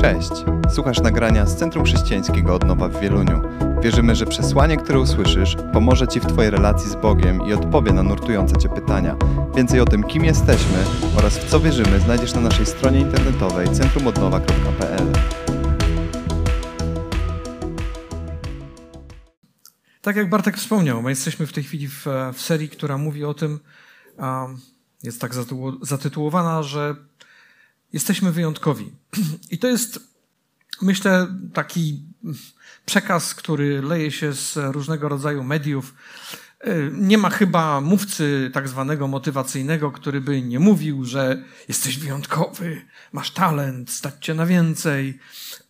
Cześć! Słuchasz nagrania z Centrum Chrześcijańskiego Odnowa w Wieluniu. Wierzymy, że przesłanie, które usłyszysz, pomoże Ci w Twojej relacji z Bogiem i odpowie na nurtujące Cię pytania. Więcej o tym, kim jesteśmy oraz w co wierzymy, znajdziesz na naszej stronie internetowej centrumodnowa.pl. Tak jak Bartek wspomniał, my jesteśmy w tej chwili w, w serii, która mówi o tym, um, jest tak zatytułowana, że jesteśmy wyjątkowi. I to jest, myślę, taki przekaz, który leje się z różnego rodzaju mediów. Nie ma chyba mówcy tak zwanego motywacyjnego, który by nie mówił, że jesteś wyjątkowy, masz talent, stać cię na więcej,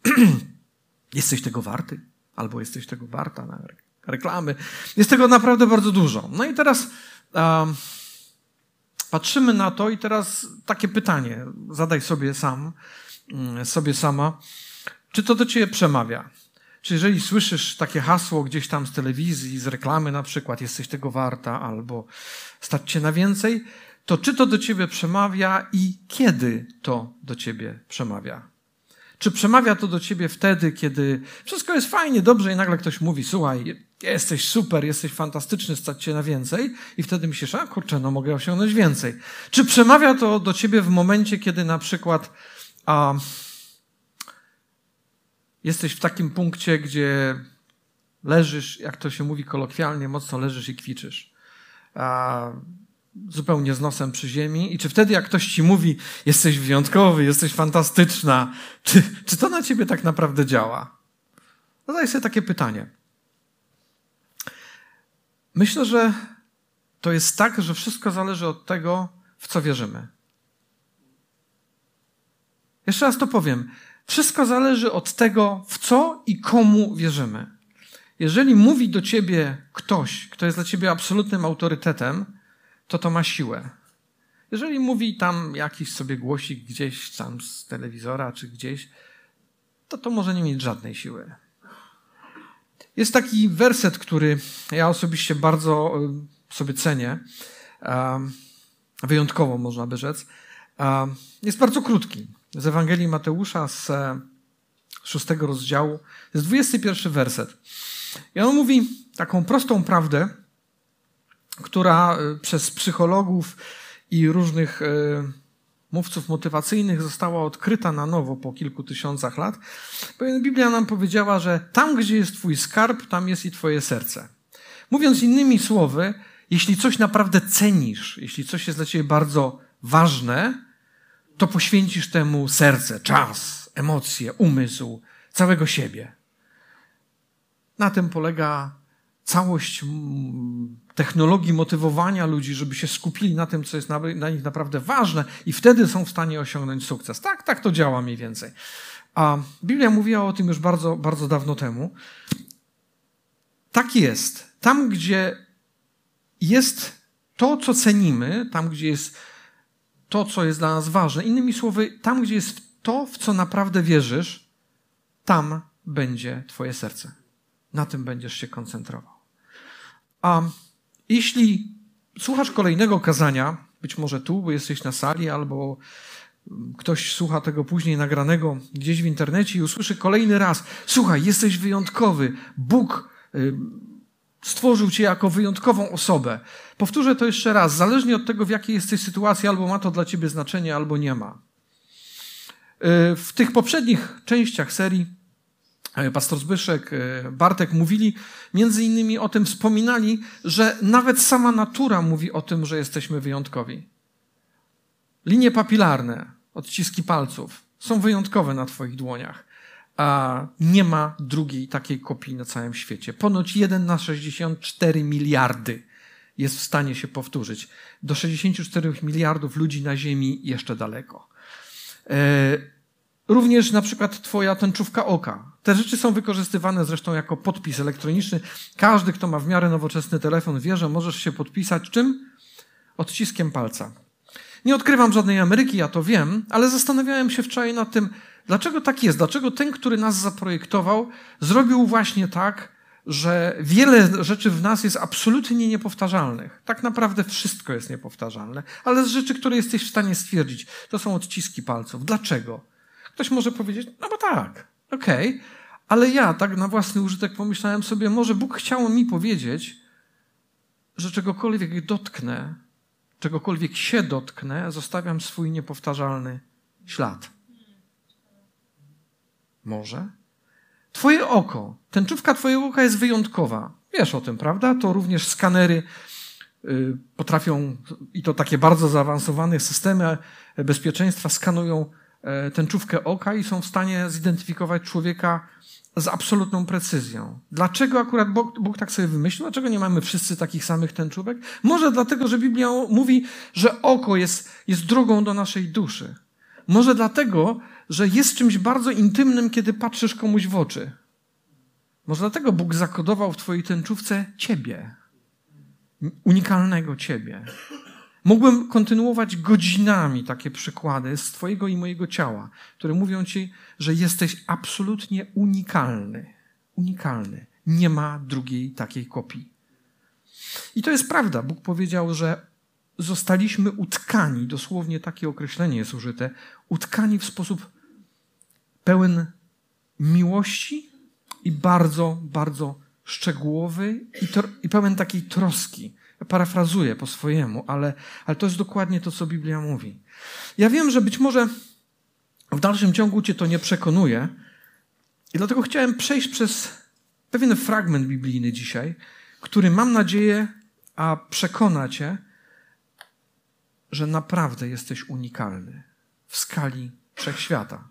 jesteś tego warty, albo jesteś tego warta na reklamy. Jest tego naprawdę bardzo dużo. No i teraz um, patrzymy na to i teraz takie pytanie, zadaj sobie sam, mm, sobie sama, czy to do ciebie przemawia? Czy jeżeli słyszysz takie hasło gdzieś tam z telewizji, z reklamy na przykład, jesteś tego warta albo stać cię na więcej, to czy to do ciebie przemawia i kiedy to do ciebie przemawia? Czy przemawia to do ciebie wtedy, kiedy wszystko jest fajnie, dobrze i nagle ktoś mówi, słuchaj, jesteś super, jesteś fantastyczny, stać cię na więcej i wtedy myślisz, a kurczę, no mogę osiągnąć więcej. Czy przemawia to do ciebie w momencie, kiedy na przykład a, jesteś w takim punkcie, gdzie leżysz, jak to się mówi kolokwialnie, mocno leżysz i kwiczysz. A, zupełnie z nosem przy ziemi i czy wtedy, jak ktoś ci mówi, jesteś wyjątkowy, jesteś fantastyczna, czy, czy to na ciebie tak naprawdę działa? Zadaj sobie takie pytanie. Myślę, że to jest tak, że wszystko zależy od tego, w co wierzymy. Jeszcze raz to powiem. Wszystko zależy od tego, w co i komu wierzymy. Jeżeli mówi do ciebie ktoś, kto jest dla ciebie absolutnym autorytetem, to to ma siłę. Jeżeli mówi tam jakiś sobie głosik gdzieś tam z telewizora czy gdzieś, to to może nie mieć żadnej siły. Jest taki werset, który ja osobiście bardzo y, sobie cenię, wyjątkowo można by rzec. Jest bardzo krótki. Z Ewangelii Mateusza z e, szóstego rozdziału. Jest 21 werset. I on mówi taką prostą prawdę, która y, przez psychologów i różnych mówców motywacyjnych została odkryta na nowo po kilku tysiącach lat. Bowiem Biblia nam powiedziała, że tam, gdzie jest Twój skarb, tam jest i Twoje serce. Mówiąc innymi słowy, jeśli coś naprawdę cenisz, jeśli coś jest dla Ciebie bardzo ważne, to poświęcisz temu serce, czas, emocje, umysł, całego siebie. Na tym polega całość technologii motywowania ludzi, żeby się skupili na tym, co jest dla nich naprawdę ważne i wtedy są w stanie osiągnąć sukces. Tak, tak to działa mniej więcej. A Biblia mówiła o tym już bardzo, bardzo dawno temu. Tak jest. Tam, gdzie jest to, co cenimy, tam, gdzie jest to, co jest dla nas ważne, innymi słowy, tam, gdzie jest to, w co naprawdę wierzysz, tam będzie Twoje serce. Na tym będziesz się koncentrował. A jeśli słuchasz kolejnego kazania, być może tu, bo jesteś na sali, albo ktoś słucha tego później nagranego gdzieś w internecie i usłyszy kolejny raz: Słuchaj, jesteś wyjątkowy. Bóg y, stworzył cię jako wyjątkową osobę. Powtórzę to jeszcze raz. Zależnie od tego, w jakiej jesteś sytuacji, albo ma to dla ciebie znaczenie, albo nie ma. Y, w tych poprzednich częściach serii pastor Zbyszek, e, Bartek mówili między innymi o tym, wspominali, że nawet sama natura mówi o tym, że jesteśmy wyjątkowi. Linie papilarne, odciski palców są wyjątkowe na Twoich dłoniach, a nie ma drugiej takiej kopii na całym świecie. Ponoć 1 na 64 miliardy jest w stanie się powtórzyć. Do 64 miliardów ludzi na Ziemi jeszcze daleko. E, Również na przykład twoja tęczówka oka. Te rzeczy są wykorzystywane zresztą jako podpis elektroniczny. Każdy, kto ma w miarę nowoczesny telefon, wie, że możesz się podpisać czym? Odciskiem palca. Nie odkrywam żadnej Ameryki, ja to wiem, ale zastanawiałem się wczoraj nad tym, dlaczego tak jest, dlaczego ten, który nas zaprojektował, zrobił właśnie tak, że wiele rzeczy w nas jest absolutnie niepowtarzalnych. Tak naprawdę wszystko jest niepowtarzalne, ale z rzeczy, które jesteś w stanie stwierdzić, to są odciski palców. Dlaczego? Ktoś może powiedzieć, no bo tak, okej, okay. Ale ja tak na własny użytek pomyślałem sobie, może Bóg chciał mi powiedzieć, że czegokolwiek dotknę, czegokolwiek się dotknę, zostawiam swój niepowtarzalny ślad. Może? Twoje oko, tęczówka Twojego oka jest wyjątkowa. Wiesz o tym, prawda? To również skanery y, potrafią, i to takie bardzo zaawansowane systemy bezpieczeństwa, skanują e, tęczówkę oka i są w stanie zidentyfikować człowieka z absolutną precyzją. Dlaczego akurat Bóg, Bóg, tak sobie wymyślił? Dlaczego nie mamy wszyscy takich samych tęczówek? Może dlatego, że Biblia mówi, że oko jest, jest drogą do naszej duszy. Może dlatego, że jest czymś bardzo intymnym, kiedy patrzysz komuś w oczy. Może dlatego Bóg zakodował w Twojej tęczówce Ciebie. Unikalnego Ciebie. Mógłbym kontynuować godzinami takie przykłady z Twojego i mojego ciała, które mówią Ci, że jesteś absolutnie unikalny. Unikalny. Nie ma drugiej takiej kopii. I to jest prawda. Bóg powiedział, że zostaliśmy utkani, dosłownie takie określenie jest użyte, utkani w sposób pełen miłości i bardzo, bardzo szczegółowy i, i pełen takiej troski. Parafrazuję po swojemu, ale, ale to jest dokładnie to, co Biblia mówi. Ja wiem, że być może w dalszym ciągu cię to nie przekonuje i dlatego chciałem przejść przez pewien fragment biblijny dzisiaj, który mam nadzieję, a przekona cię, że naprawdę jesteś unikalny w skali wszechświata.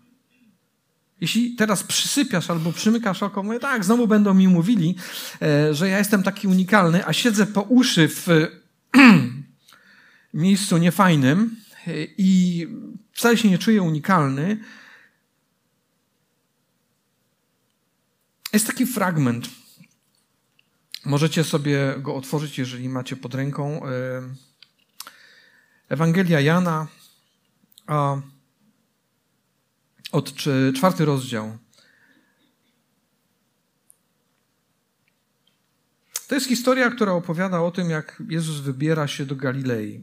Jeśli teraz przysypiasz albo przymykasz oko, mówię, tak, znowu będą mi mówili, e, że ja jestem taki unikalny, a siedzę po uszy w miejscu niefajnym e, i wcale się nie czuję unikalny. Jest taki fragment. Możecie sobie go otworzyć, jeżeli macie pod ręką. E, Ewangelia Jana od czwarty rozdział. To jest historia, która opowiada o tym, jak Jezus wybiera się do Galilei.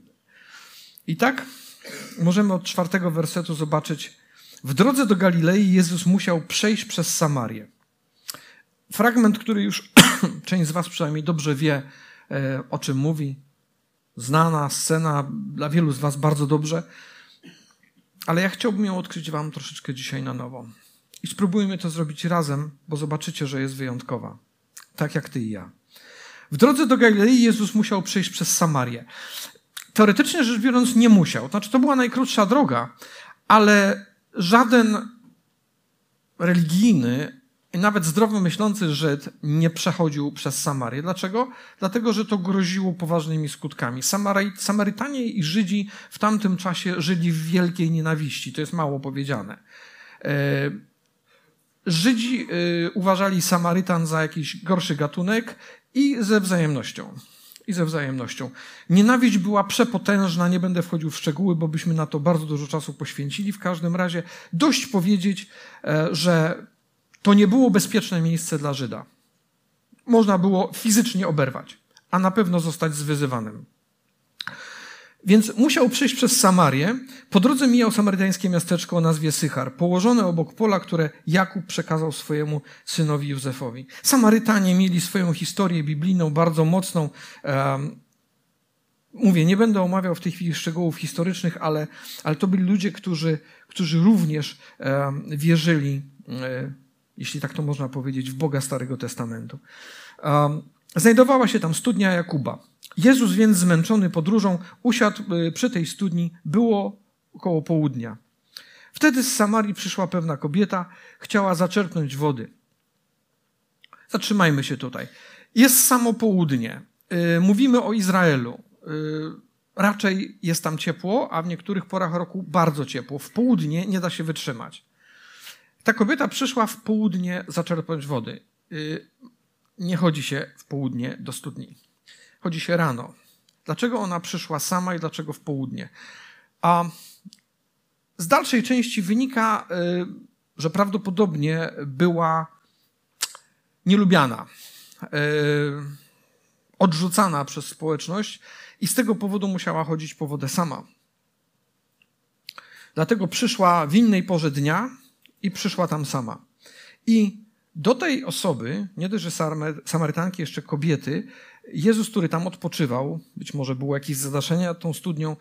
I tak możemy od czwartego wersetu zobaczyć, w drodze do Galilei Jezus musiał przejść przez Samarię. Fragment, który już część z Was przynajmniej dobrze wie, e, o czym mówi. Znana scena dla wielu z Was bardzo dobrze. Ale ja chciałbym ją odkryć Wam troszeczkę dzisiaj na nowo. I spróbujmy to zrobić razem, bo zobaczycie, że jest wyjątkowa. Tak jak Ty i ja. W drodze do Galilei Jezus musiał przejść przez Samarię. Teoretycznie rzecz biorąc, nie musiał. Znaczy, to była najkrótsza droga, ale żaden religijny nawet zdrowo myślący Żyd nie przechodził przez Samarię. Dlaczego? Dlatego, że to groziło poważnymi skutkami. Samary, Samarytanie i Żydzi w tamtym czasie żyli w wielkiej nienawiści. To jest mało powiedziane. E, Żydzi e, uważali Samarytan za jakiś gorszy gatunek i ze wzajemnością. I ze wzajemnością. Nienawiść była przepotężna, nie będę wchodził w szczegóły, bo byśmy na to bardzo dużo czasu poświęcili. W każdym razie dość powiedzieć, e, że to nie było bezpieczne miejsce dla Żyda. Można było fizycznie oberwać, a na pewno zostać zwyzywanym. Więc musiał przejść przez Samarię. Po drodze mijał samarytańskie miasteczko o nazwie Sychar, położone obok pola, które Jakub przekazał swojemu synowi Józefowi. Samarytanie mieli swoją historię biblijną bardzo mocną. Mówię, nie będę omawiał w tej chwili szczegółów historycznych, ale, ale to byli ludzie, którzy, którzy również wierzyli e, jeśli tak to można powiedzieć, w Boga Starego Testamentu. Znajdowała się tam studnia Jakuba. Jezus więc zmęczony podróżą usiadł y, przy tej studni. Było około południa. Wtedy z Samarii przyszła pewna kobieta, chciała zaczerpnąć wody. Zatrzymajmy się tutaj. Jest samo południe. Y, mówimy o Izraelu. Y, raczej jest tam ciepło, a w niektórych porach roku bardzo ciepło. W południe nie da się wytrzymać. Ta kobieta przyszła w południe zaczerpnąć wody. Y, nie chodzi się w południe do studni. Chodzi się rano. Dlaczego ona przyszła sama i dlaczego w południe? A z dalszej części wynika, y, że prawdopodobnie była nielubiana, y, odrzucana przez społeczność i z tego powodu musiała chodzić po wodę sama. Dlatego przyszła w innej porze dnia, i przyszła tam sama. I do tej osoby, nie dość, że Samarytanki, jeszcze kobiety, Jezus, który tam odpoczywał, być może było jakieś zadaszenie tą studnią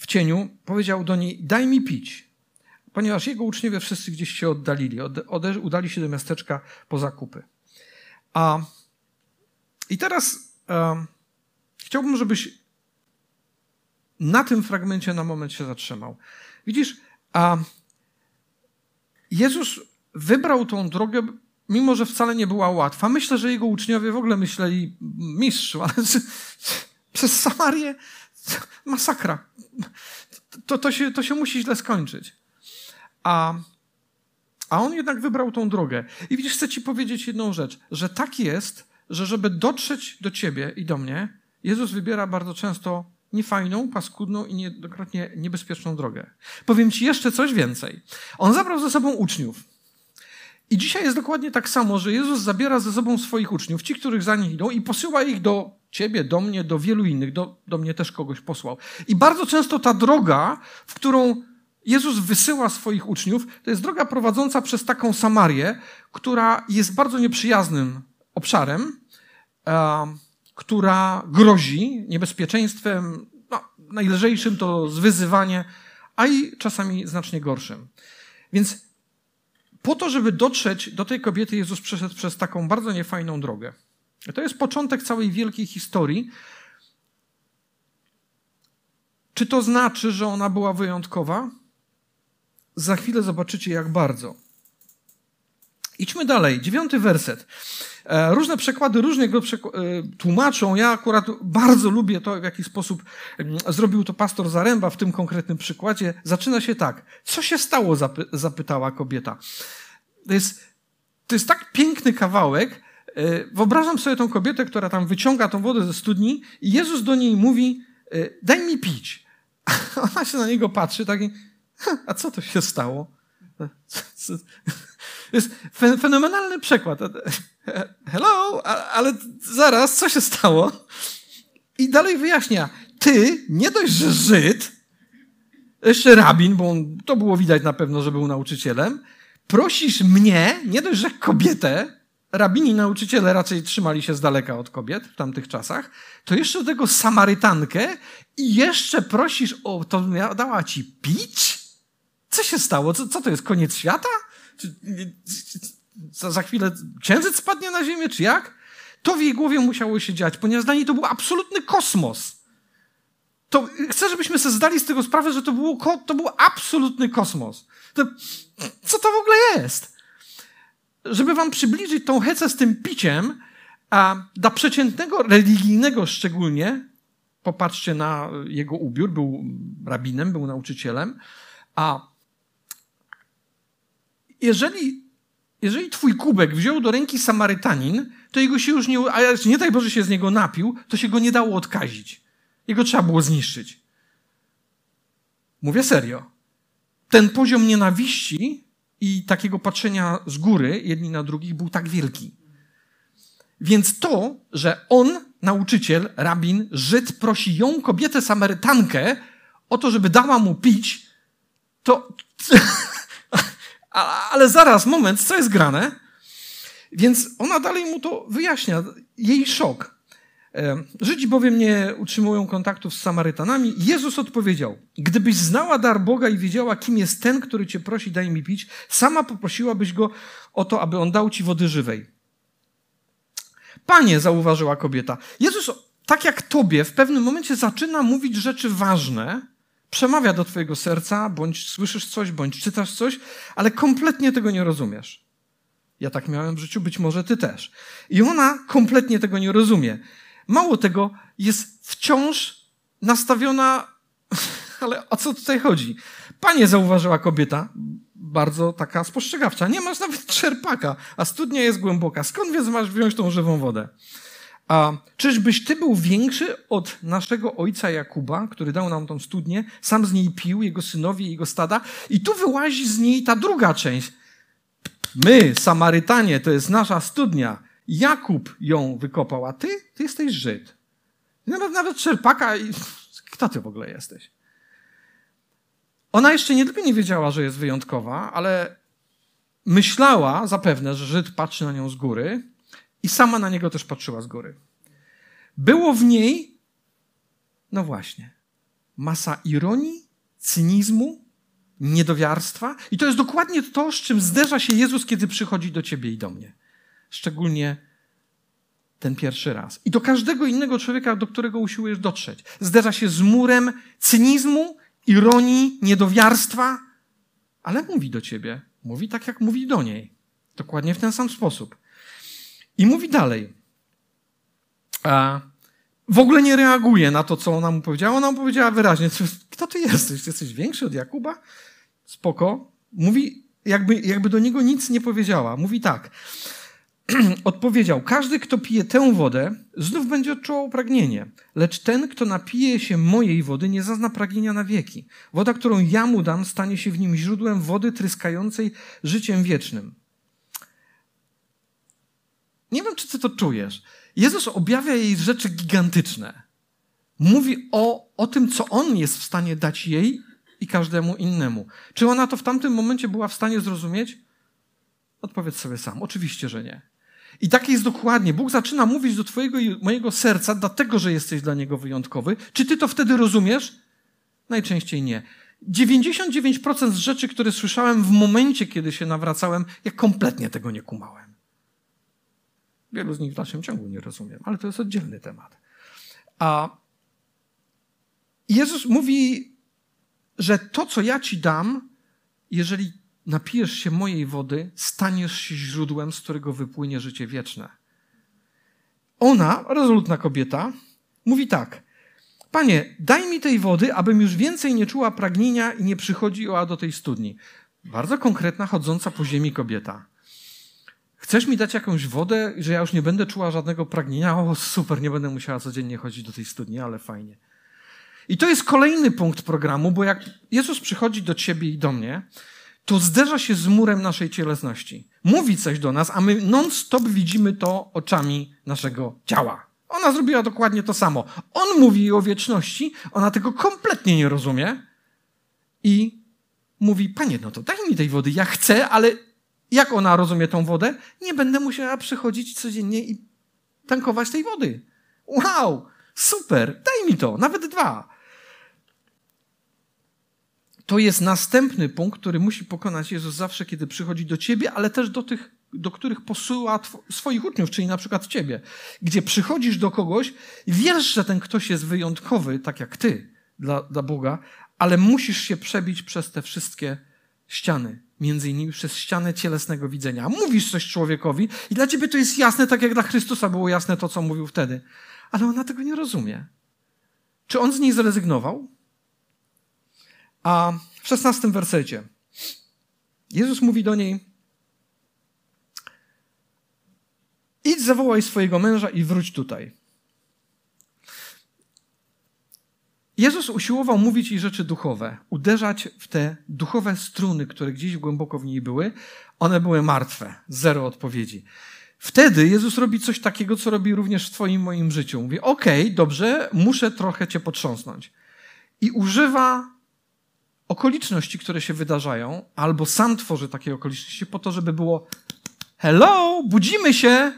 w cieniu, powiedział do niej: Daj mi pić. Ponieważ jego uczniowie wszyscy gdzieś się oddalili, ode, udali się do miasteczka po zakupy. A, I teraz chciałbym, żebyś na tym fragmencie na moment się zatrzymał. Widzisz, a Jezus wybrał tą drogę, mimo że wcale nie była łatwa. Myślę, że jego uczniowie w ogóle myśleli, mistrzu, ale przez Samarię masakra. To, to, się, to się musi źle skończyć. A, a on jednak wybrał tą drogę. I widzisz, chcę ci powiedzieć jedną rzecz, że tak jest, że żeby dotrzeć do ciebie i do mnie, Jezus wybiera bardzo często niefajną, paskudną i niejednokrotnie niebezpieczną drogę. Powiem ci jeszcze coś więcej. On zabrał ze sobą uczniów. I dzisiaj jest dokładnie tak samo, że Jezus zabiera ze sobą swoich uczniów, ci, których za nim idą, i posyła ich do ciebie, do mnie, do wielu innych. Do, do mnie też kogoś posłał. I bardzo często ta droga, w którą Jezus wysyła swoich uczniów, to jest droga prowadząca przez taką Samarię, która jest bardzo nieprzyjaznym obszarem, e, która grozi niebezpieczeństwem, no, najlżejszym to zwyzywanie, a i czasami znacznie gorszym. Więc po to, żeby dotrzeć do tej kobiety, Jezus przeszedł przez taką bardzo niefajną drogę. To jest początek całej wielkiej historii. Czy to znaczy, że ona była wyjątkowa? Za chwilę zobaczycie, jak bardzo. Idźmy dalej. Dziewiąty werset. E, różne przekłady różnie go e, tłumaczą. Ja akurat bardzo lubię to, w jaki sposób mm, zrobił to pastor Zaręba w tym konkretnym przykładzie. Zaczyna się tak. Co się stało? Zapy zapytała kobieta. To jest, to jest tak piękny kawałek. E, wyobrażam sobie tą kobietę, która tam wyciąga tą wodę ze studni i Jezus do niej mówi, daj mi pić. Ona się na niego patrzy, tak a co to się stało? To jest fenomenalny przykład. Hello, ale zaraz, co się stało? I dalej wyjaśnia. Ty, nie dość, że Żyd, jeszcze rabin, bo on, to było widać na pewno, że był nauczycielem, prosisz mnie, nie dość, że kobietę, rabini nauczyciele raczej trzymali się z daleka od kobiet w tamtych czasach, to jeszcze do tego Samarytankę i jeszcze prosisz o to, dała ci pić? Co się stało? Co, co to jest? Koniec świata? Czy, za, za chwilę księżyc spadnie na ziemię, czy jak? To w jej głowie musiało się dziać, ponieważ dla niej to był absolutny kosmos. To chcę, żebyśmy sobie zdali z tego sprawę, że to, było, to był absolutny kosmos. To, co to w ogóle jest? Żeby wam przybliżyć tą hecę z tym piciem, a dla przeciętnego religijnego szczególnie, popatrzcie na jego ubiór, był rabinem, był nauczycielem, a jeżeli, jeżeli twój kubek wziął do ręki Samarytanin, to jego się już nie, a nie daj Boże się z niego napił, to się go nie dało odkazić. Jego trzeba było zniszczyć. Mówię serio. Ten poziom nienawiści i takiego patrzenia z góry jedni na drugich był tak wielki. Więc to, że on, nauczyciel, rabin, Żyd, prosi ją, kobietę Samarytankę, o to, żeby dała mu pić, to ale zaraz, moment, co jest grane? Więc ona dalej mu to wyjaśnia, jej szok. Żydzi bowiem nie utrzymują kontaktów z Samarytanami. Jezus odpowiedział: Gdybyś znała dar Boga i wiedziała, kim jest ten, który cię prosi, daj mi pić, sama poprosiłabyś go o to, aby on dał ci wody żywej. Panie, zauważyła kobieta, Jezus, tak jak tobie, w pewnym momencie zaczyna mówić rzeczy ważne, przemawia do Twojego serca, bądź słyszysz coś, bądź czytasz coś, ale kompletnie tego nie rozumiesz. Ja tak miałem w życiu, być może Ty też. I ona kompletnie tego nie rozumie. Mało tego, jest wciąż nastawiona, ale o co tutaj chodzi? Panie, zauważyła kobieta, bardzo taka spostrzegawcza. Nie masz nawet czerpaka, a studnia jest głęboka. Skąd więc masz wziąć tą żywą wodę? A czyżbyś ty był większy od naszego ojca Jakuba, który dał nam tą studnię, sam z niej pił, jego synowie, jego stada, i tu wyłazi z niej ta druga część. My, Samarytanie, to jest nasza studnia. Jakub ją wykopał, a ty? Ty jesteś Żyd. Nawet, nawet czerpaka i... Kto ty w ogóle jesteś? Ona jeszcze nie tylko nie wiedziała, że jest wyjątkowa, ale myślała zapewne, że Żyd patrzy na nią z góry i sama na niego też patrzyła z góry. Było w niej, no właśnie, masa ironii, cynizmu, niedowiarstwa. I to jest dokładnie to, z czym zderza się Jezus, kiedy przychodzi do ciebie i do mnie. Szczególnie ten pierwszy raz. I do każdego innego człowieka, do którego usiłujesz dotrzeć. Zderza się z murem cynizmu, ironii, niedowiarstwa, ale mówi do ciebie. Mówi tak, jak mówi do niej. Dokładnie w ten sam sposób. I mówi dalej. A w ogóle nie reaguje na to, co ona mu powiedziała. Ona mu powiedziała wyraźnie, kto ty jesteś? Jesteś większy od Jakuba? Spoko. Mówi, jakby, jakby do niego nic nie powiedziała. Mówi tak. Odpowiedział, każdy, kto pije tę wodę, znów będzie odczuwał pragnienie, lecz ten, kto napije się mojej wody, nie zazna pragnienia na wieki. Woda, którą ja mu dam, stanie się w nim źródłem wody tryskającej życiem wiecznym. Nie wiem, czy ty to czujesz. Jezus objawia jej rzeczy gigantyczne. Mówi o, o tym, co On jest w stanie dać jej i każdemu innemu. Czy ona to w tamtym momencie była w stanie zrozumieć? Odpowiedz sobie sam. Oczywiście, że nie. I tak jest dokładnie. Bóg zaczyna mówić do Twojego i mojego serca, dlatego, że jesteś dla Niego wyjątkowy. Czy Ty to wtedy rozumiesz? Najczęściej nie. 99% z rzeczy, które słyszałem w momencie, kiedy się nawracałem, ja kompletnie tego nie kumałem. Wielu z nich w dalszym ciągu nie rozumiem, ale to jest oddzielny temat. A Jezus mówi, że to, co ja ci dam, jeżeli napijesz się mojej wody, staniesz się źródłem, z którego wypłynie życie wieczne. Ona, rezolutna kobieta, mówi tak: Panie, daj mi tej wody, abym już więcej nie czuła pragnienia i nie przychodziła do tej studni. Bardzo konkretna, chodząca po ziemi kobieta. Chcesz mi dać jakąś wodę, że ja już nie będę czuła żadnego pragnienia? O, super, nie będę musiała codziennie chodzić do tej studni, ale fajnie. I to jest kolejny punkt programu, bo jak Jezus przychodzi do ciebie i do mnie, to zderza się z murem naszej cielesności. Mówi coś do nas, a my non-stop widzimy to oczami naszego ciała. Ona zrobiła dokładnie to samo. On mówi o wieczności, ona tego kompletnie nie rozumie i mówi: Panie, no to daj mi tej wody, ja chcę, ale jak ona rozumie tą wodę? Nie będę musiała przychodzić codziennie i tankować tej wody. Wow, super, daj mi to, nawet dwa. To jest następny punkt, który musi pokonać Jezus zawsze, kiedy przychodzi do ciebie, ale też do tych, do których posyła swoich uczniów, czyli na przykład ciebie, gdzie przychodzisz do kogoś, wiesz, że ten ktoś jest wyjątkowy, tak jak ty, dla, dla Boga, ale musisz się przebić przez te wszystkie ściany, między innymi przez ścianę cielesnego widzenia. Mówisz coś człowiekowi i dla ciebie to jest jasne, tak jak dla Chrystusa było jasne to, co mówił wtedy. Ale ona tego nie rozumie. Czy on z niej zrezygnował? A w szesnastym wersecie Jezus mówi do niej: Idź, zawołaj swojego męża i wróć tutaj. Jezus usiłował mówić jej rzeczy duchowe, uderzać w te duchowe struny, które gdzieś głęboko w niej były. One były martwe, zero odpowiedzi. Wtedy Jezus robi coś takiego, co robi również w Twoim moim życiu. Mówi: Okej, okay, dobrze, muszę trochę Cię potrząsnąć. I używa okoliczności, które się wydarzają, albo sam tworzy takie okoliczności po to, żeby było hello, budzimy się,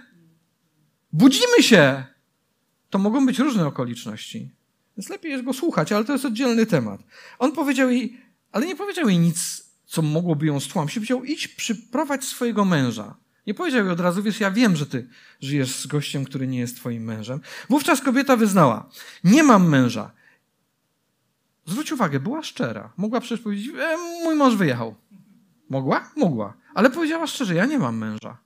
budzimy się. To mogą być różne okoliczności. Więc lepiej jest go słuchać, ale to jest oddzielny temat. On powiedział jej, ale nie powiedział jej nic, co mogłoby ją stłamsić. Powiedział, idź przyprowadź swojego męża. Nie powiedział jej od razu, wiesz, ja wiem, że ty żyjesz z gościem, który nie jest twoim mężem. Wówczas kobieta wyznała, nie mam męża. Zwróć uwagę, była szczera. Mogła przecież powiedzieć, e, mój mąż wyjechał. Mogła? Mogła. Ale powiedziała szczerze, ja nie mam męża.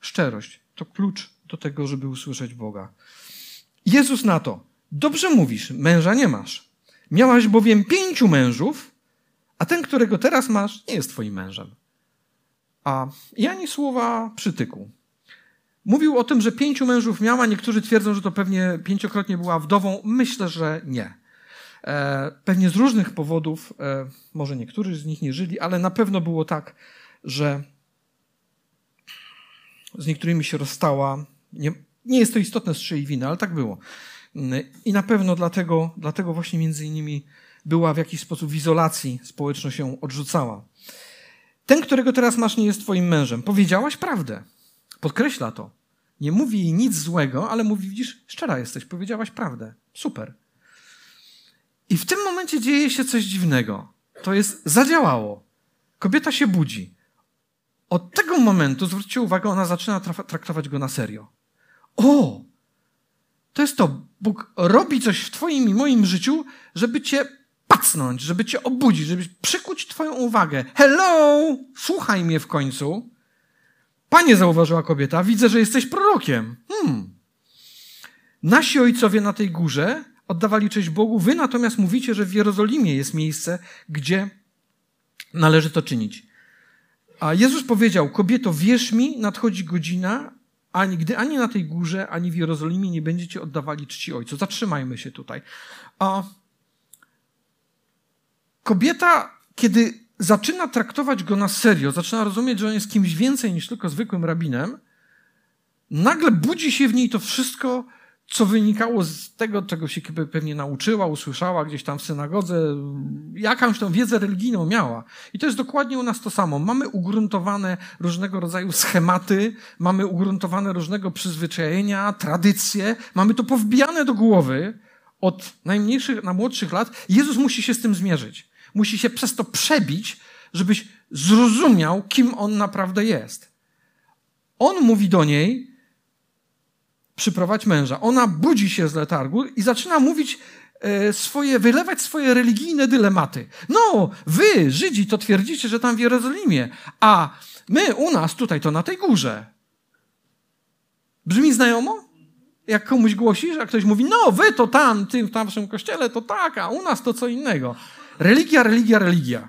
Szczerość to klucz do tego, żeby usłyszeć Boga. Jezus na to, dobrze mówisz, męża nie masz. Miałaś bowiem pięciu mężów, a ten, którego teraz masz, nie jest twoim mężem. A i ani słowa przytyku. Mówił o tym, że pięciu mężów miała. Niektórzy twierdzą, że to pewnie pięciokrotnie była wdową. Myślę, że nie. E, pewnie z różnych powodów, e, może niektórzy z nich nie żyli, ale na pewno było tak, że z niektórymi się rozstała. Nie, nie jest to istotne z czyjej winy, ale tak było. I na pewno dlatego, dlatego właśnie między innymi była w jakiś sposób w izolacji, społeczność ją odrzucała. ten, którego teraz masz, nie jest twoim mężem. Powiedziałaś prawdę. Podkreśla to. Nie mówi jej nic złego, ale mówi, widzisz, szczera jesteś, powiedziałaś prawdę. Super. I w tym momencie dzieje się coś dziwnego. To jest, zadziałało. Kobieta się budzi. Od tego momentu, zwróćcie uwagę, ona zaczyna traktować go na serio. O! To jest to. Bóg robi coś w Twoim i moim życiu, żeby Cię pacnąć, żeby Cię obudzić, żeby przykuć Twoją uwagę. Hello! Słuchaj mnie w końcu. Panie, zauważyła kobieta, widzę, że jesteś prorokiem. Hmm. Nasi ojcowie na tej górze oddawali cześć Bogu, wy natomiast mówicie, że w Jerozolimie jest miejsce, gdzie należy to czynić. A Jezus powiedział, kobieto, wierz mi, nadchodzi godzina, ani gdy ani na tej górze, ani w Jerozolimie nie będziecie oddawali czci Ojcu. Zatrzymajmy się tutaj. A kobieta, kiedy zaczyna traktować go na serio, zaczyna rozumieć, że on jest kimś więcej niż tylko zwykłym rabinem, nagle budzi się w niej to wszystko, co wynikało z tego, czego się pewnie nauczyła, usłyszała gdzieś tam w synagodze, jakąś tą wiedzę religijną miała. I to jest dokładnie u nas to samo. Mamy ugruntowane różnego rodzaju schematy, mamy ugruntowane różnego przyzwyczajenia, tradycje, mamy to powbijane do głowy od najmniejszych na młodszych lat. Jezus musi się z tym zmierzyć. Musi się przez to przebić, żebyś zrozumiał, kim on naprawdę jest. On mówi do niej, przyprowadź męża. Ona budzi się z letargu i zaczyna mówić e, swoje, wylewać swoje religijne dylematy. No, wy, Żydzi, to twierdzicie, że tam w Jerozolimie, a my u nas tutaj to na tej górze. Brzmi znajomo? Jak komuś głosisz, a ktoś mówi, no wy to tam, tym, w tamtym kościele to tak, a u nas to co innego. Religia, religia, religia.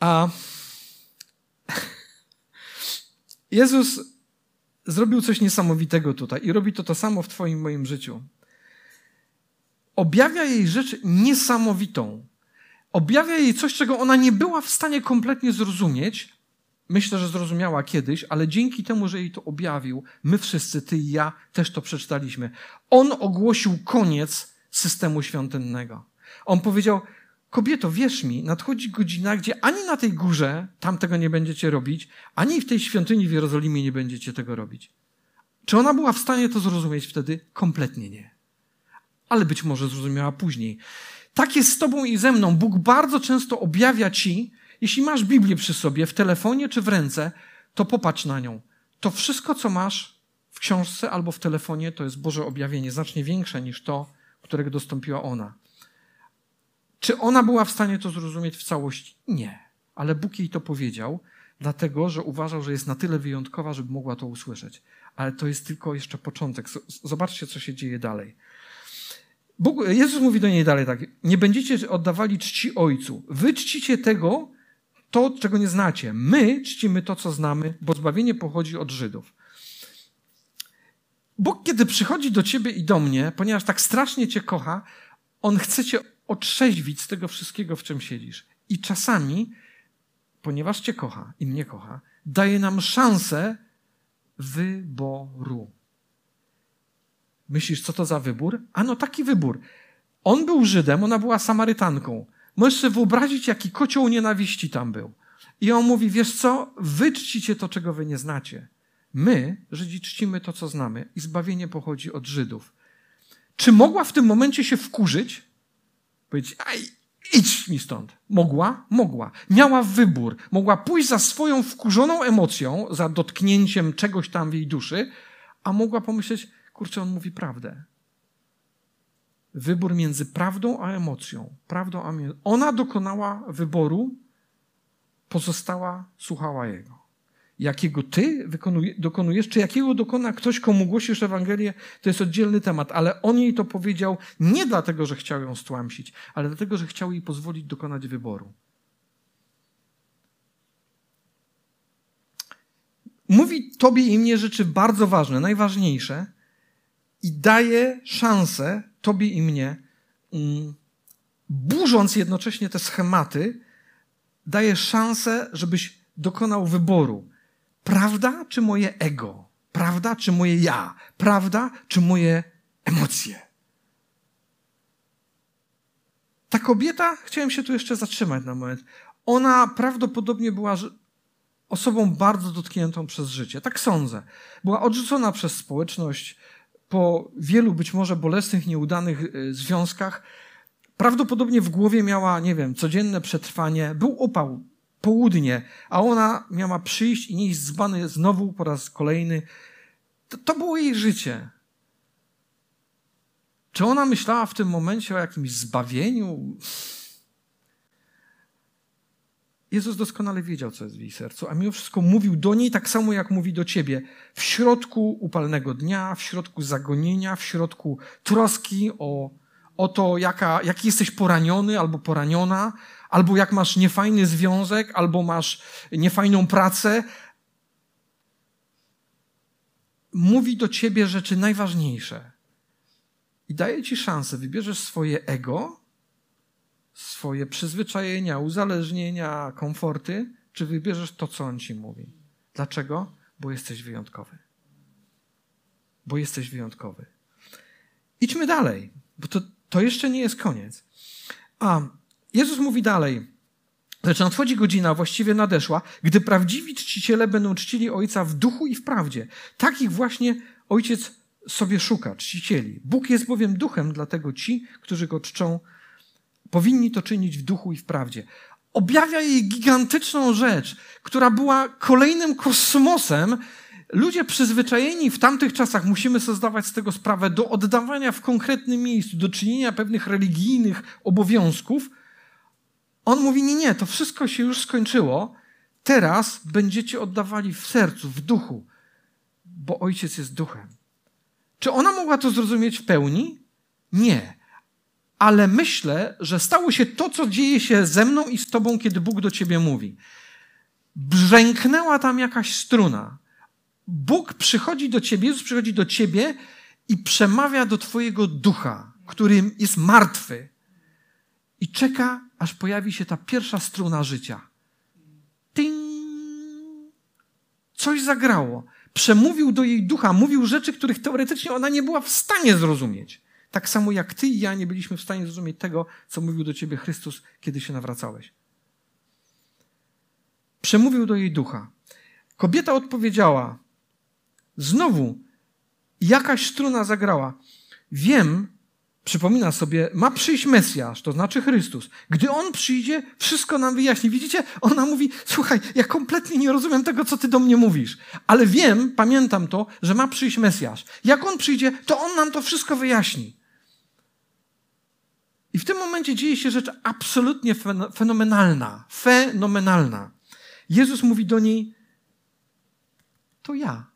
A Jezus zrobił coś niesamowitego tutaj i robi to to samo w Twoim moim życiu. Objawia jej rzecz niesamowitą. Objawia jej coś, czego ona nie była w stanie kompletnie zrozumieć. Myślę, że zrozumiała kiedyś, ale dzięki temu, że jej to objawił, my wszyscy, ty i ja, też to przeczytaliśmy. On ogłosił koniec systemu świątynnego. On powiedział: Kobieto, wierz mi, nadchodzi godzina, gdzie ani na tej górze tam tego nie będziecie robić, ani w tej świątyni w Jerozolimie nie będziecie tego robić. Czy ona była w stanie to zrozumieć wtedy? Kompletnie nie. Ale być może zrozumiała później. Tak jest z Tobą i ze mną. Bóg bardzo często objawia Ci, jeśli masz Biblię przy sobie, w telefonie czy w ręce, to popatrz na nią. To wszystko, co masz w książce albo w telefonie, to jest Boże objawienie, znacznie większe niż to, którego dostąpiła ona. Czy ona była w stanie to zrozumieć w całości? Nie. Ale Bóg jej to powiedział, dlatego że uważał, że jest na tyle wyjątkowa, żeby mogła to usłyszeć. Ale to jest tylko jeszcze początek. Zobaczcie, co się dzieje dalej. Bóg, Jezus mówi do niej dalej tak: Nie będziecie oddawali czci Ojcu. Wy czcicie tego, to, czego nie znacie. My czcimy to, co znamy, bo zbawienie pochodzi od Żydów. Bóg, kiedy przychodzi do ciebie i do mnie, ponieważ tak strasznie cię kocha, on chce cię otrzeźwić z tego wszystkiego, w czym siedzisz. I czasami, ponieważ Cię kocha i mnie kocha, daje nam szansę wyboru. Myślisz, co to za wybór? Ano taki wybór. On był Żydem, ona była Samarytanką. Możesz sobie wyobrazić, jaki kocioł nienawiści tam był. I on mówi, wiesz co, wy czcicie to, czego wy nie znacie. My, Żydzi, czcimy to, co znamy i zbawienie pochodzi od Żydów. Czy mogła w tym momencie się wkurzyć? Powiedzieć, aj, idź mi stąd. Mogła? Mogła. Miała wybór. Mogła pójść za swoją wkurzoną emocją, za dotknięciem czegoś tam w jej duszy, a mogła pomyśleć, kurczę, on mówi prawdę. Wybór między prawdą a emocją. Prawdą a Ona dokonała wyboru, pozostała, słuchała jego jakiego ty dokonujesz, czy jakiego dokona ktoś, komu głosisz Ewangelię, to jest oddzielny temat, ale on jej to powiedział nie dlatego, że chciał ją stłamsić, ale dlatego, że chciał jej pozwolić dokonać wyboru. Mówi tobie i mnie rzeczy bardzo ważne, najważniejsze i daje szansę tobie i mnie, mm, burząc jednocześnie te schematy, daje szansę, żebyś dokonał wyboru. Prawda czy moje ego? Prawda czy moje ja? Prawda czy moje emocje? Ta kobieta, chciałem się tu jeszcze zatrzymać na moment, Ona prawdopodobnie była osobą bardzo dotkniętą przez życie. Tak sądzę. Była odrzucona przez społeczność po wielu być może bolesnych, nieudanych y, związkach. Prawdopodobnie w głowie miała, nie wiem, codzienne przetrwanie. Był upał, południe, a ona miała przyjść i nieść zbany znowu po raz kolejny. To, to było jej życie. Czy ona myślała w tym momencie o jakimś zbawieniu? Jezus doskonale wiedział, co jest w jej sercu, a mimo wszystko mówił do niej tak samo, jak mówi do ciebie. W środku upalnego dnia, w środku zagonienia, w środku troski o, o to, jaka, jaki jesteś poraniony albo poraniona, albo jak masz niefajny związek, albo masz niefajną pracę. Mówi do ciebie rzeczy najważniejsze i daje ci szansę. Wybierzesz swoje ego, swoje przyzwyczajenia, uzależnienia, komforty, czy wybierzesz to, co on ci mówi. Dlaczego? Bo jesteś wyjątkowy. Bo jesteś wyjątkowy. Idźmy dalej, bo to, to jeszcze nie jest koniec. A Jezus mówi dalej. Lecz nadchodzi godzina, właściwie nadeszła, gdy prawdziwi czciciele będą czcili Ojca w duchu i w prawdzie. Takich właśnie Ojciec sobie szuka, czcicieli. Bóg jest bowiem duchem, dlatego ci, którzy go czczą, powinni to czynić w duchu i w prawdzie. Objawia jej gigantyczną rzecz, która była kolejnym kosmosem. Ludzie przyzwyczajeni w tamtych czasach, musimy sobie zdawać z tego sprawę, do oddawania w konkretnym miejscu, do czynienia pewnych religijnych obowiązków. On mówi: Nie, nie, to wszystko się już skończyło. Teraz będziecie oddawali w sercu, w duchu, bo ojciec jest duchem. Czy ona mogła to zrozumieć w pełni? Nie. Ale myślę, że stało się to, co dzieje się ze mną i z tobą, kiedy Bóg do ciebie mówi. Brzęknęła tam jakaś struna. Bóg przychodzi do ciebie, Jezus przychodzi do ciebie i przemawia do twojego ducha, który jest martwy. I czeka, aż pojawi się ta pierwsza struna życia. Ting! Coś zagrało przemówił do jej ducha, mówił rzeczy, których teoretycznie ona nie była w stanie zrozumieć. Tak samo jak ty i ja nie byliśmy w stanie zrozumieć tego, co mówił do ciebie Chrystus, kiedy się nawracałeś. Przemówił do jej ducha. Kobieta odpowiedziała, znowu jakaś struna zagrała. Wiem, przypomina sobie, ma przyjść Mesjasz, to znaczy Chrystus. Gdy On przyjdzie, wszystko nam wyjaśni. Widzicie? Ona mówi, słuchaj, ja kompletnie nie rozumiem tego, co ty do mnie mówisz, ale wiem, pamiętam to, że ma przyjść Mesjasz. Jak On przyjdzie, to On nam to wszystko wyjaśni. I w tym momencie dzieje się rzecz absolutnie fenomenalna. Fenomenalna. Jezus mówi do niej, to ja.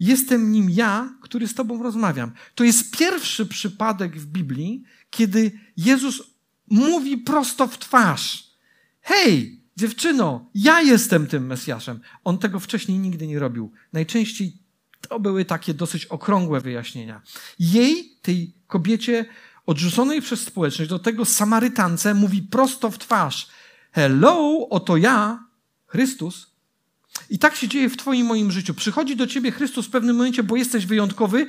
Jestem nim ja, który z Tobą rozmawiam. To jest pierwszy przypadek w Biblii, kiedy Jezus mówi prosto w twarz: Hej, dziewczyno, ja jestem tym Mesjaszem. On tego wcześniej nigdy nie robił. Najczęściej to były takie dosyć okrągłe wyjaśnienia. Jej, tej kobiecie odrzuconej przez społeczność, do tego Samarytance mówi prosto w twarz: Hello, oto ja, Chrystus, i tak się dzieje w Twoim moim życiu. Przychodzi do Ciebie Chrystus w pewnym momencie, bo jesteś wyjątkowy.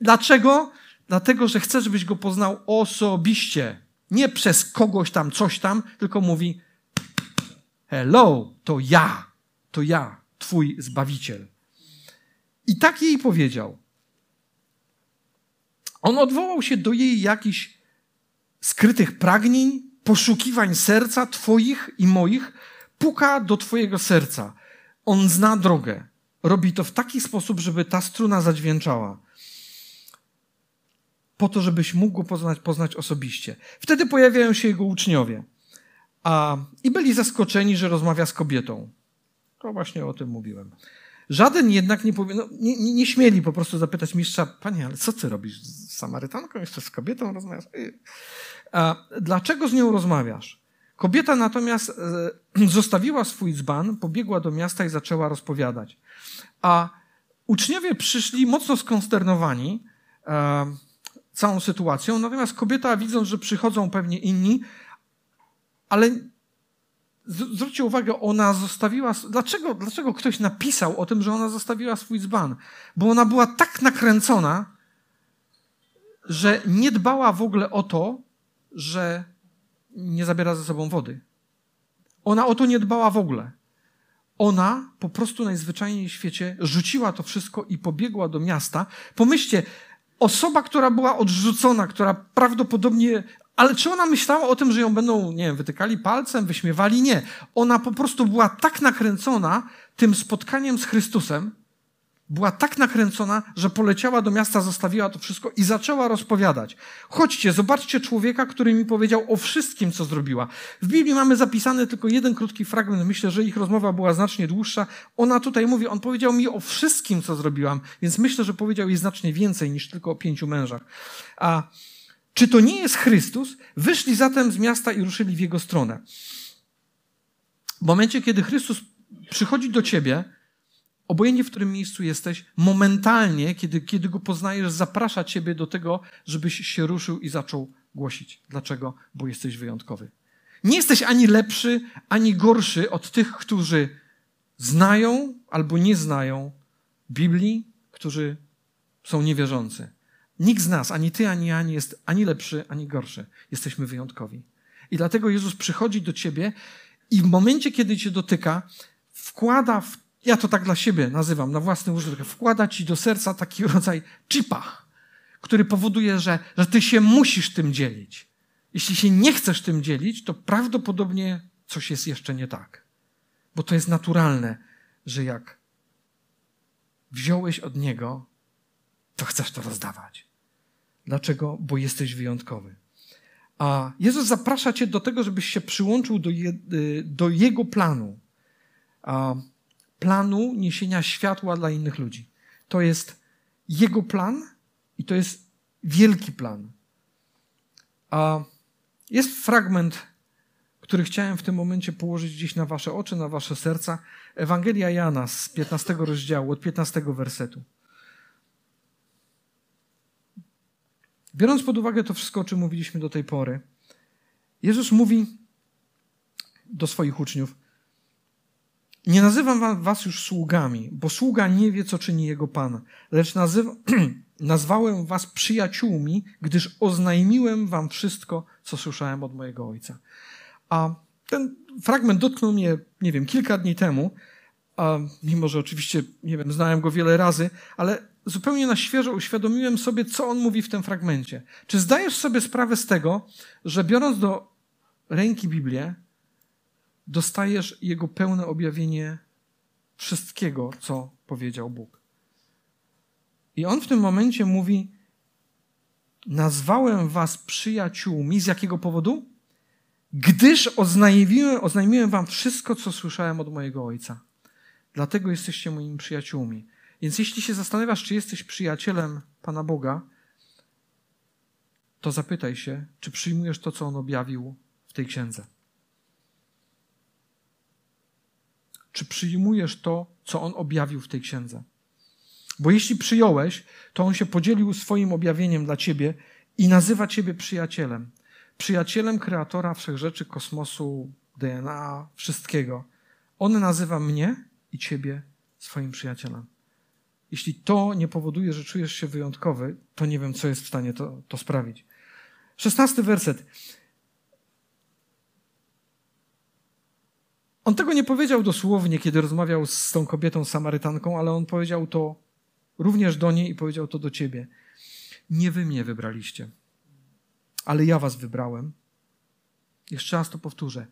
Dlaczego? Dlatego, że chce, żebyś go poznał osobiście. Nie przez kogoś tam, coś tam, tylko mówi: Hello, to ja, to ja, Twój zbawiciel. I tak jej powiedział. On odwołał się do jej jakichś skrytych pragnień, poszukiwań serca Twoich i moich, puka do Twojego serca. On zna drogę. Robi to w taki sposób, żeby ta struna zadźwięczała. Po to, żebyś mógł go poznać, poznać osobiście. Wtedy pojawiają się jego uczniowie. A, I byli zaskoczeni, że rozmawia z kobietą. To właśnie o tym mówiłem. Żaden jednak nie, powie, no, nie, nie, nie, śmieli po prostu zapytać mistrza, panie, ale co ty robisz z Samarytanką, jeszcze z kobietą rozmawiasz? A, dlaczego z nią rozmawiasz? Kobieta natomiast e, zostawiła swój dzban, pobiegła do miasta i zaczęła rozpowiadać. A uczniowie przyszli mocno skonsternowani e, całą sytuacją, natomiast kobieta, widząc, że przychodzą pewnie inni, ale zwróćcie uwagę, ona zostawiła. Dlaczego, dlaczego ktoś napisał o tym, że ona zostawiła swój dzban? Bo ona była tak nakręcona, że nie dbała w ogóle o to, że nie zabiera ze sobą wody. Ona o to nie dbała w ogóle. Ona po prostu najzwyczajniej w świecie rzuciła to wszystko i pobiegła do miasta. Pomyślcie, osoba, która była odrzucona, która prawdopodobnie. Ale czy ona myślała o tym, że ją będą, nie wiem, wytykali palcem, wyśmiewali? Nie. Ona po prostu była tak nakręcona tym spotkaniem z Chrystusem, była tak nakręcona, że poleciała do miasta, zostawiła to wszystko i zaczęła rozpowiadać. Chodźcie, zobaczcie człowieka, który mi powiedział o wszystkim, co zrobiła. W Biblii mamy zapisany tylko jeden krótki fragment. Myślę, że ich rozmowa była znacznie dłuższa. Ona tutaj mówi, on powiedział mi o wszystkim, co zrobiłam, więc myślę, że powiedział jej znacznie więcej niż tylko o pięciu mężach. A czy to nie jest Chrystus? Wyszli zatem z miasta i ruszyli w jego stronę. W momencie, kiedy Chrystus przychodzi do ciebie, obojętnie w którym miejscu jesteś, momentalnie, kiedy, kiedy go poznajesz, zaprasza ciebie do tego, żebyś się ruszył i zaczął głosić. Dlaczego? Bo jesteś wyjątkowy. Nie jesteś ani lepszy, ani gorszy od tych, którzy znają albo nie znają Biblii, którzy są niewierzący. Nikt z nas, ani ty, ani ja, nie jest ani lepszy, ani gorszy. Jesteśmy wyjątkowi. I dlatego Jezus przychodzi do ciebie i w momencie, kiedy cię dotyka, wkłada w ja to tak dla siebie nazywam, na własny użytek, wkłada ci do serca taki rodzaj chipa, który powoduje, że, że ty się musisz tym dzielić. Jeśli się nie chcesz tym dzielić, to prawdopodobnie coś jest jeszcze nie tak. Bo to jest naturalne, że jak wziąłeś od niego, to chcesz to rozdawać. Dlaczego? Bo jesteś wyjątkowy. A Jezus zaprasza cię do tego, żebyś się przyłączył do, je, y, do Jego planu. A planu niesienia światła dla innych ludzi. To jest Jego plan i to jest wielki plan. A jest fragment, który chciałem w tym momencie położyć gdzieś na Wasze oczy, na Wasze serca. Ewangelia Jana z 15 rozdziału, od 15 wersetu. Biorąc pod uwagę to wszystko, o czym mówiliśmy do tej pory, Jezus mówi do swoich uczniów: nie nazywam was już sługami, bo sługa nie wie, co czyni jego pan, lecz nazywa, nazwałem was przyjaciółmi, gdyż oznajmiłem wam wszystko, co słyszałem od mojego ojca. A ten fragment dotknął mnie, nie wiem, kilka dni temu, a mimo że oczywiście, nie wiem, znałem go wiele razy, ale zupełnie na świeżo uświadomiłem sobie, co on mówi w tym fragmencie. Czy zdajesz sobie sprawę z tego, że biorąc do ręki Biblię, dostajesz Jego pełne objawienie wszystkiego, co powiedział Bóg. I on w tym momencie mówi: Nazwałem was przyjaciółmi. Z jakiego powodu? Gdyż oznajmiłem, oznajmiłem wam wszystko, co słyszałem od mojego ojca. Dlatego jesteście moimi przyjaciółmi. Więc jeśli się zastanawiasz, czy jesteś przyjacielem Pana Boga, to zapytaj się, czy przyjmujesz to, co on objawił w tej księdze. Czy przyjmujesz to, co on objawił w tej księdze. Bo jeśli przyjąłeś, to on się podzielił swoim objawieniem dla ciebie i nazywa ciebie przyjacielem. Przyjacielem kreatora wszechrzeczy, kosmosu, DNA, wszystkiego. On nazywa mnie i ciebie swoim przyjacielem. Jeśli to nie powoduje, że czujesz się wyjątkowy, to nie wiem, co jest w stanie to, to sprawić. Szesnasty werset. On tego nie powiedział dosłownie, kiedy rozmawiał z tą kobietą Samarytanką, ale on powiedział to również do niej i powiedział to do ciebie. Nie wy mnie wybraliście, ale ja was wybrałem. Jeszcze raz to powtórzę.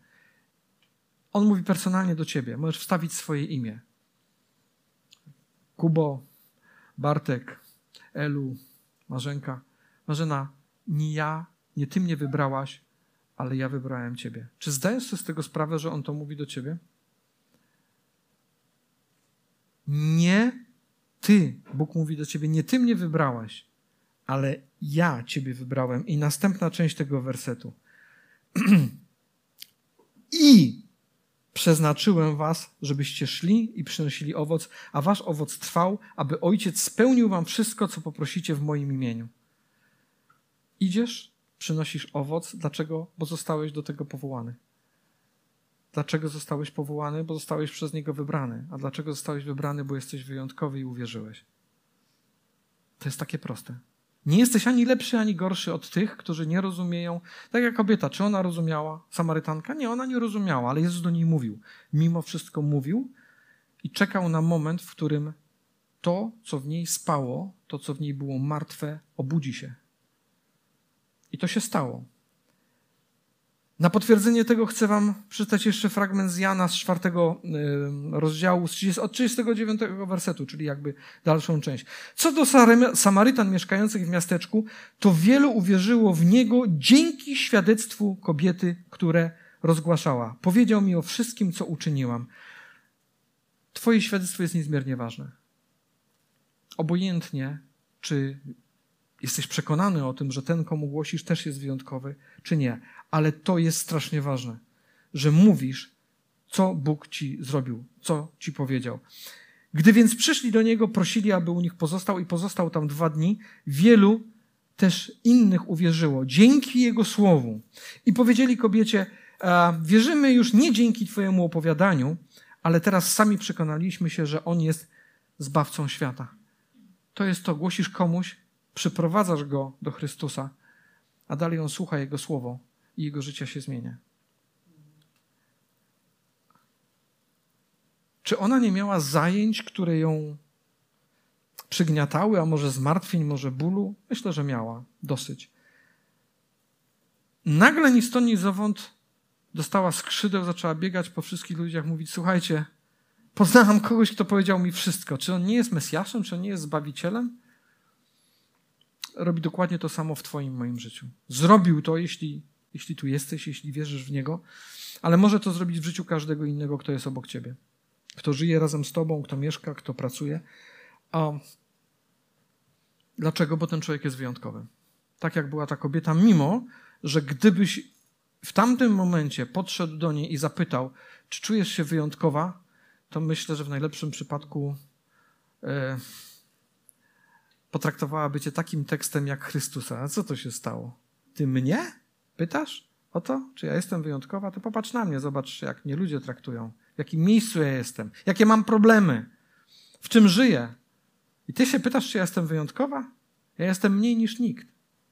On mówi personalnie do ciebie. Możesz wstawić swoje imię. Kubo, Bartek, Elu, Marzenka. Marzena, nie ja, nie ty mnie wybrałaś, ale ja wybrałem Ciebie. Czy zdajesz sobie z tego sprawę, że On to mówi do Ciebie? Nie Ty, Bóg mówi do Ciebie, nie Ty mnie wybrałeś, ale ja Ciebie wybrałem. I następna część tego wersetu. I przeznaczyłem was, żebyście szli i przynosili owoc, a wasz owoc trwał, aby Ojciec spełnił wam wszystko, co poprosicie w moim imieniu. Idziesz, przynosisz owoc. Dlaczego? Bo zostałeś do tego powołany. Dlaczego zostałeś powołany? Bo zostałeś przez Niego wybrany. A dlaczego zostałeś wybrany? Bo jesteś wyjątkowy i uwierzyłeś. To jest takie proste. Nie jesteś ani lepszy, ani gorszy od tych, którzy nie rozumieją. Tak jak kobieta, czy ona rozumiała, Samarytanka? Nie, ona nie rozumiała, ale Jezus do niej mówił. Mimo wszystko mówił i czekał na moment, w którym to, co w niej spało, to, co w niej było martwe, obudzi się. I to się stało. Na potwierdzenie tego chcę wam przeczytać jeszcze fragment z Jana z czwartego rozdziału, od 39 wersetu, czyli jakby dalszą część. Co do Samarytan mieszkających w miasteczku, to wielu uwierzyło w Niego dzięki świadectwu kobiety, które rozgłaszała. Powiedział mi o wszystkim, co uczyniłam. Twoje świadectwo jest niezmiernie ważne. Obojętnie, czy jesteś przekonany o tym, że ten, komu głosisz, też jest wyjątkowy, czy nie. Ale to jest strasznie ważne, że mówisz, co Bóg ci zrobił, co ci powiedział. Gdy więc przyszli do niego, prosili, aby u nich pozostał i pozostał tam dwa dni, wielu też innych uwierzyło dzięki jego słowu. I powiedzieli kobiecie, wierzymy już nie dzięki twojemu opowiadaniu, ale teraz sami przekonaliśmy się, że on jest zbawcą świata. To jest to, głosisz komuś, przyprowadzasz go do Chrystusa, a dalej on słucha Jego słowo i jego życie się zmienia. Czy ona nie miała zajęć, które ją przygniatały, a może zmartwień, może bólu? Myślę, że miała dosyć. Nagle ni stąd, ni zowąd dostała skrzydeł, zaczęła biegać po wszystkich ludziach, mówić: Słuchajcie, poznałam kogoś, kto powiedział mi wszystko. Czy on nie jest Mesjaszem, czy on nie jest Zbawicielem? Robi dokładnie to samo w Twoim, moim życiu. Zrobił to, jeśli, jeśli tu jesteś, jeśli wierzysz w Niego, ale może to zrobić w życiu każdego innego, kto jest obok Ciebie. Kto żyje razem z Tobą, kto mieszka, kto pracuje. A dlaczego? Bo ten człowiek jest wyjątkowy. Tak jak była ta kobieta, mimo że gdybyś w tamtym momencie podszedł do niej i zapytał, czy czujesz się wyjątkowa, to myślę, że w najlepszym przypadku. Yy, potraktowałaby cię takim tekstem jak Chrystusa. A co to się stało? Ty mnie? Pytasz o to? Czy ja jestem wyjątkowa? To popatrz na mnie, zobacz, jak mnie ludzie traktują, w jakim miejscu ja jestem, jakie mam problemy, w czym żyję. I ty się pytasz, czy ja jestem wyjątkowa? Ja jestem mniej niż nikt.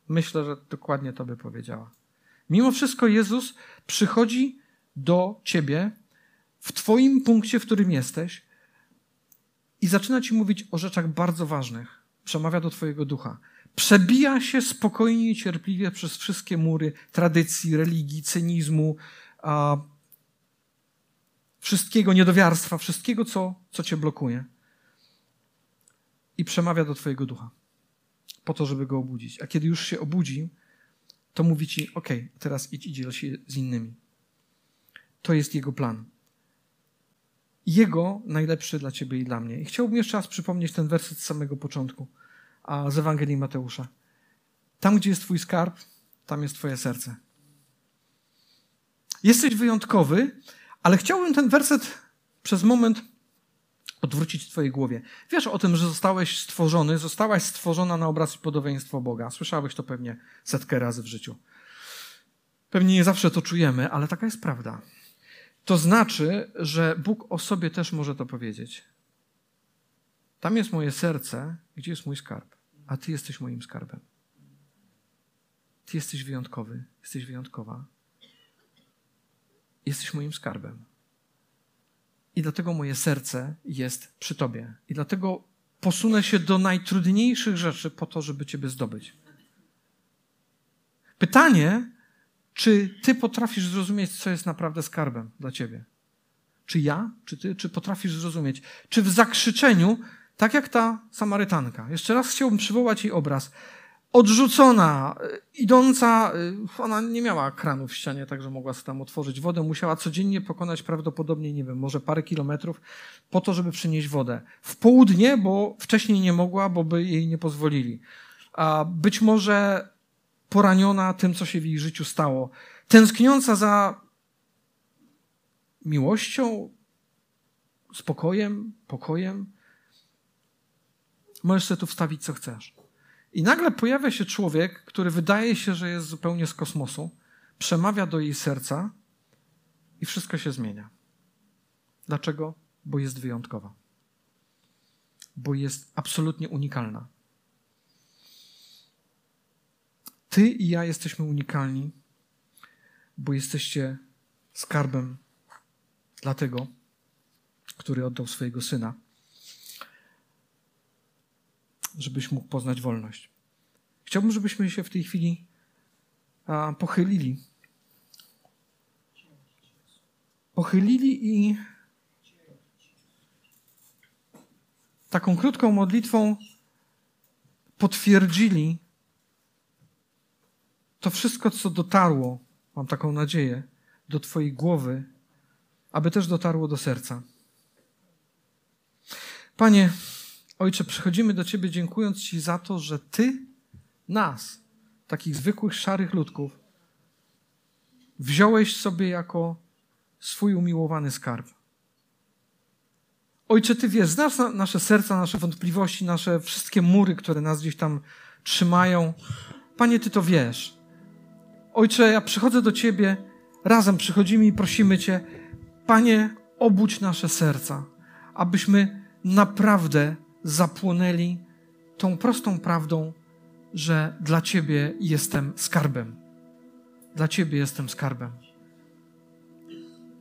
Myślę, że dokładnie to by powiedziała. Mimo wszystko Jezus przychodzi do ciebie w twoim punkcie, w którym jesteś i zaczyna ci mówić o rzeczach bardzo ważnych przemawia do Twojego ducha. Przebija się spokojnie i cierpliwie przez wszystkie mury tradycji, religii, cynizmu, a, wszystkiego niedowiarstwa, wszystkiego, co, co Cię blokuje. I przemawia do Twojego ducha, po to, żeby go obudzić. A kiedy już się obudzi, to mówi Ci: OK, teraz idź, idź się z innymi. To jest Jego plan. Jego najlepszy dla ciebie i dla mnie. I chciałbym jeszcze raz przypomnieć ten werset z samego początku a z Ewangelii Mateusza. Tam, gdzie jest twój skarb, tam jest twoje serce. Jesteś wyjątkowy, ale chciałbym ten werset przez moment odwrócić w twojej głowie. Wiesz o tym, że zostałeś stworzony, zostałaś stworzona na obraz i podobieństwo Boga. Słyszałeś to pewnie setkę razy w życiu. Pewnie nie zawsze to czujemy, ale taka jest prawda. To znaczy, że Bóg o sobie też może to powiedzieć. Tam jest moje serce, gdzie jest mój skarb, a Ty jesteś moim skarbem. Ty jesteś wyjątkowy, jesteś wyjątkowa. Jesteś moim skarbem. I dlatego moje serce jest przy Tobie. I dlatego posunę się do najtrudniejszych rzeczy po to, żeby Ciebie zdobyć. Pytanie, czy Ty potrafisz zrozumieć, co jest naprawdę skarbem dla Ciebie? Czy ja, czy Ty, czy potrafisz zrozumieć? Czy w zakrzyczeniu tak jak ta Samarytanka. Jeszcze raz chciałbym przywołać jej obraz. Odrzucona, idąca, y, ona nie miała kranu w ścianie, także mogła sobie tam otworzyć wodę. Musiała codziennie pokonać prawdopodobnie, nie wiem, może parę kilometrów po to, żeby przynieść wodę. W południe, bo wcześniej nie mogła, bo by jej nie pozwolili. A być może poraniona tym, co się w jej życiu stało. Tęskniąca za miłością, spokojem, pokojem Możesz sobie tu wstawić, co chcesz. I nagle pojawia się człowiek, który wydaje się, że jest zupełnie z kosmosu, przemawia do jej serca i wszystko się zmienia. Dlaczego? Bo jest wyjątkowa. Bo jest absolutnie unikalna. Ty i ja jesteśmy unikalni, bo jesteście skarbem dla tego, który oddał swojego syna, żebyś mógł poznać wolność. Chciałbym, żebyśmy się w tej chwili pochylili. Pochylili i taką krótką modlitwą potwierdzili to wszystko, co dotarło, mam taką nadzieję, do Twojej głowy, aby też dotarło do serca. Panie, Ojcze, przychodzimy do Ciebie dziękując Ci za to, że Ty nas, takich zwykłych, szarych ludków, wziąłeś sobie jako swój umiłowany skarb. Ojcze, Ty wiesz, znasz nasze serca, nasze wątpliwości, nasze wszystkie mury, które nas gdzieś tam trzymają. Panie, Ty to wiesz. Ojcze, ja przychodzę do Ciebie, razem przychodzimy i prosimy Cię, Panie, obudź nasze serca, abyśmy naprawdę zapłonęli tą prostą prawdą, że dla Ciebie jestem skarbem. Dla Ciebie jestem skarbem.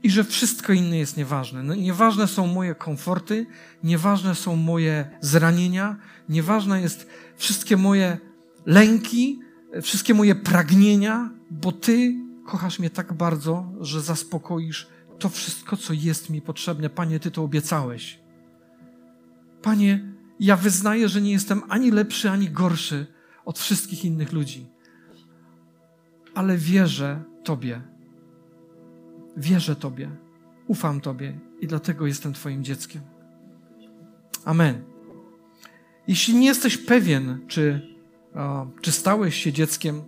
I że wszystko inne jest nieważne. No, nieważne są moje komforty, nieważne są moje zranienia, nieważne jest wszystkie moje lęki, wszystkie moje pragnienia, bo Ty kochasz mnie tak bardzo, że zaspokoisz to wszystko, co jest mi potrzebne. Panie, Ty to obiecałeś. Panie, ja wyznaję, że nie jestem ani lepszy, ani gorszy od wszystkich innych ludzi, ale wierzę Tobie. Wierzę Tobie, ufam Tobie i dlatego jestem Twoim dzieckiem. Amen. Jeśli nie jesteś pewien, czy, czy stałeś się dzieckiem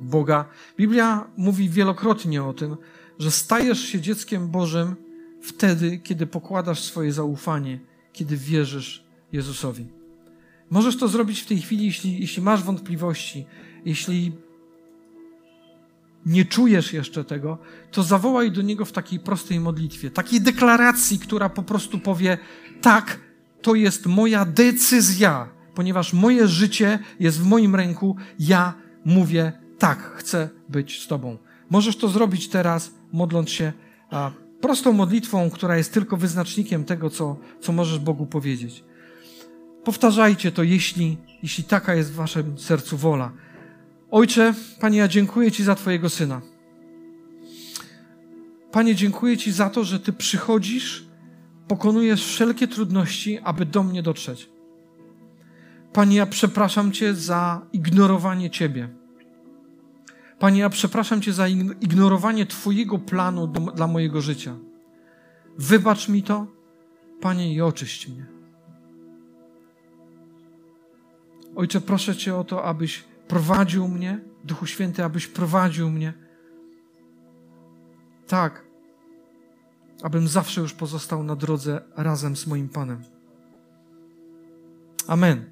Boga, Biblia mówi wielokrotnie o tym, że stajesz się dzieckiem Bożym wtedy, kiedy pokładasz swoje zaufanie, kiedy wierzysz Jezusowi. Możesz to zrobić w tej chwili, jeśli, jeśli masz wątpliwości, jeśli nie czujesz jeszcze tego, to zawołaj do Niego w takiej prostej modlitwie, takiej deklaracji, która po prostu powie: Tak, to jest moja decyzja, ponieważ moje życie jest w moim ręku, ja mówię: Tak, chcę być z Tobą. Możesz to zrobić teraz, modląc się a, prostą modlitwą, która jest tylko wyznacznikiem tego, co, co możesz Bogu powiedzieć. Powtarzajcie to, jeśli, jeśli taka jest w Waszym sercu wola. Ojcze, Panie, ja dziękuję Ci za Twojego syna. Panie, dziękuję Ci za to, że Ty przychodzisz, pokonujesz wszelkie trudności, aby do mnie dotrzeć. Panie, ja przepraszam Cię za ignorowanie Ciebie. Panie, ja przepraszam Cię za ignorowanie Twojego planu do, dla mojego życia. Wybacz mi to, Panie, i oczyść mnie. Ojcze, proszę Cię o to, abyś prowadził mnie, Duchu Święty, abyś prowadził mnie. Tak, abym zawsze już pozostał na drodze razem z moim Panem. Amen.